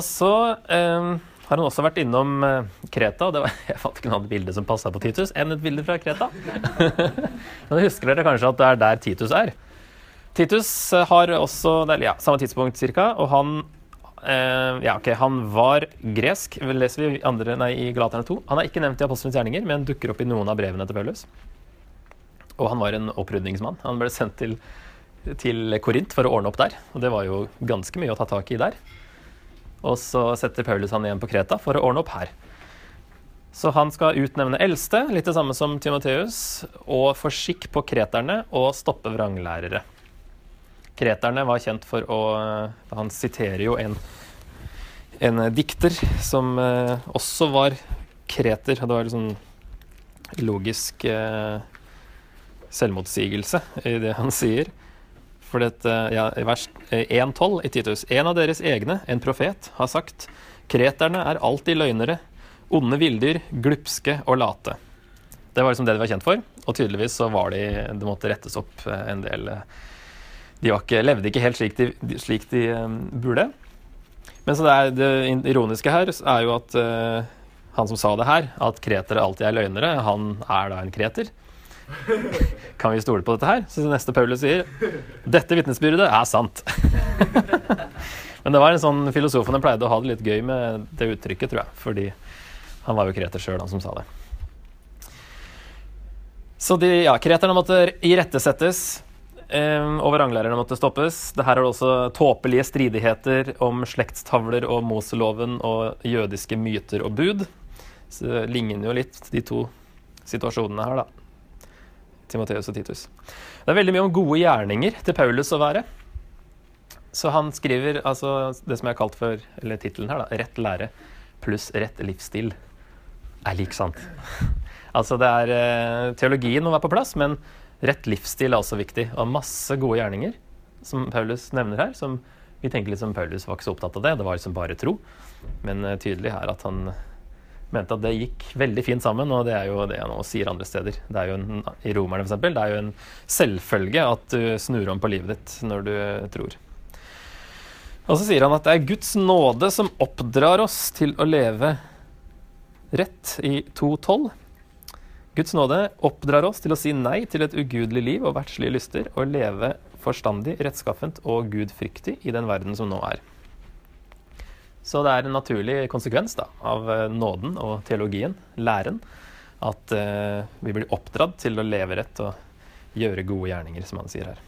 Og så um, har han også vært innom eh, Kreta. Det var, jeg fant ikke noe annet bilde som passa på Titus enn et bilde fra Kreta. Men husker dere kanskje at det er der Titus er? Titus eh, har også ja, samme tidspunkt cirka, og han Uh, ja, ok, han var gresk, leser vi andre, nei, i Galaterne 2. Han er ikke nevnt i Apostlenes gjerninger, men dukker opp i noen av brevene til Paulus. Og han var en opprydningsmann. Han ble sendt til, til Korint for å ordne opp der. Og det var jo ganske mye å ta tak i der. Og så setter Paulus han igjen på Kreta for å ordne opp her. Så han skal utnevne eldste, litt det samme som Timoteus, og få skikk på kreterne og stoppe vranglærere. Kreterne var kjent for å Han siterer jo en, en dikter som eh, også var kreter. Det var liksom logisk eh, selvmotsigelse i det han sier. For dette, ja, i vers 1.12 i Titus En av deres egne, en profet, har sagt Kreterne er alltid løgnere, onde villdyr, glupske og late. Det var liksom det de var kjent for, og tydeligvis så var de Det måtte rettes opp en del De ikke, levde ikke helt slik de, slik de burde. Men så det, er, det ironiske her er jo at uh, han som sa det her, at kretere alltid er løgnere, han er da en kreter. Kan vi stole på dette her? Så det neste Paulus sier dette vitnesbyrdet er sant. Men det var en sånn filosofene pleide å ha det litt gøy med det uttrykket, tror jeg. Fordi han var jo kreter sjøl, han som sa det. Så de, ja, kreterne måtte irettesettes, eh, og vranglærerne måtte stoppes. Det her er også tåpelige stridigheter om slektstavler og Moseloven og jødiske myter og bud. Så det ligner jo litt, de to situasjonene her, da. Timoteus og Titus. Det er veldig mye om gode gjerninger til Paulus å være. Så han skriver altså det som jeg har kalt for, eller tittelen her, da, 'Rett lære pluss rett livsstil' er lik sant. altså det er eh, Teologien må være på plass, men rett livsstil er også viktig. Og masse gode gjerninger, som Paulus nevner her. som Vi tenker litt som Paulus var ikke så opptatt av det, det var liksom bare tro. Men uh, tydelig her at han mente at det gikk veldig fint sammen, og det er jo det han nå sier andre steder. Det er jo en, I Romerne, f.eks., det er jo en selvfølge at du snur om på livet ditt når du tror. Og så sier han at det er Guds nåde som oppdrar oss til å leve rett i 2.12. Guds nåde oppdrar oss til å si nei til et ugudelig liv og verdslige lyster, og leve forstandig, rettskaffent og gudfryktig i den verden som nå er. Så det er en naturlig konsekvens da, av eh, nåden og teologien, læren, at eh, vi blir oppdratt til å leve rett og gjøre gode gjerninger, som han sier her.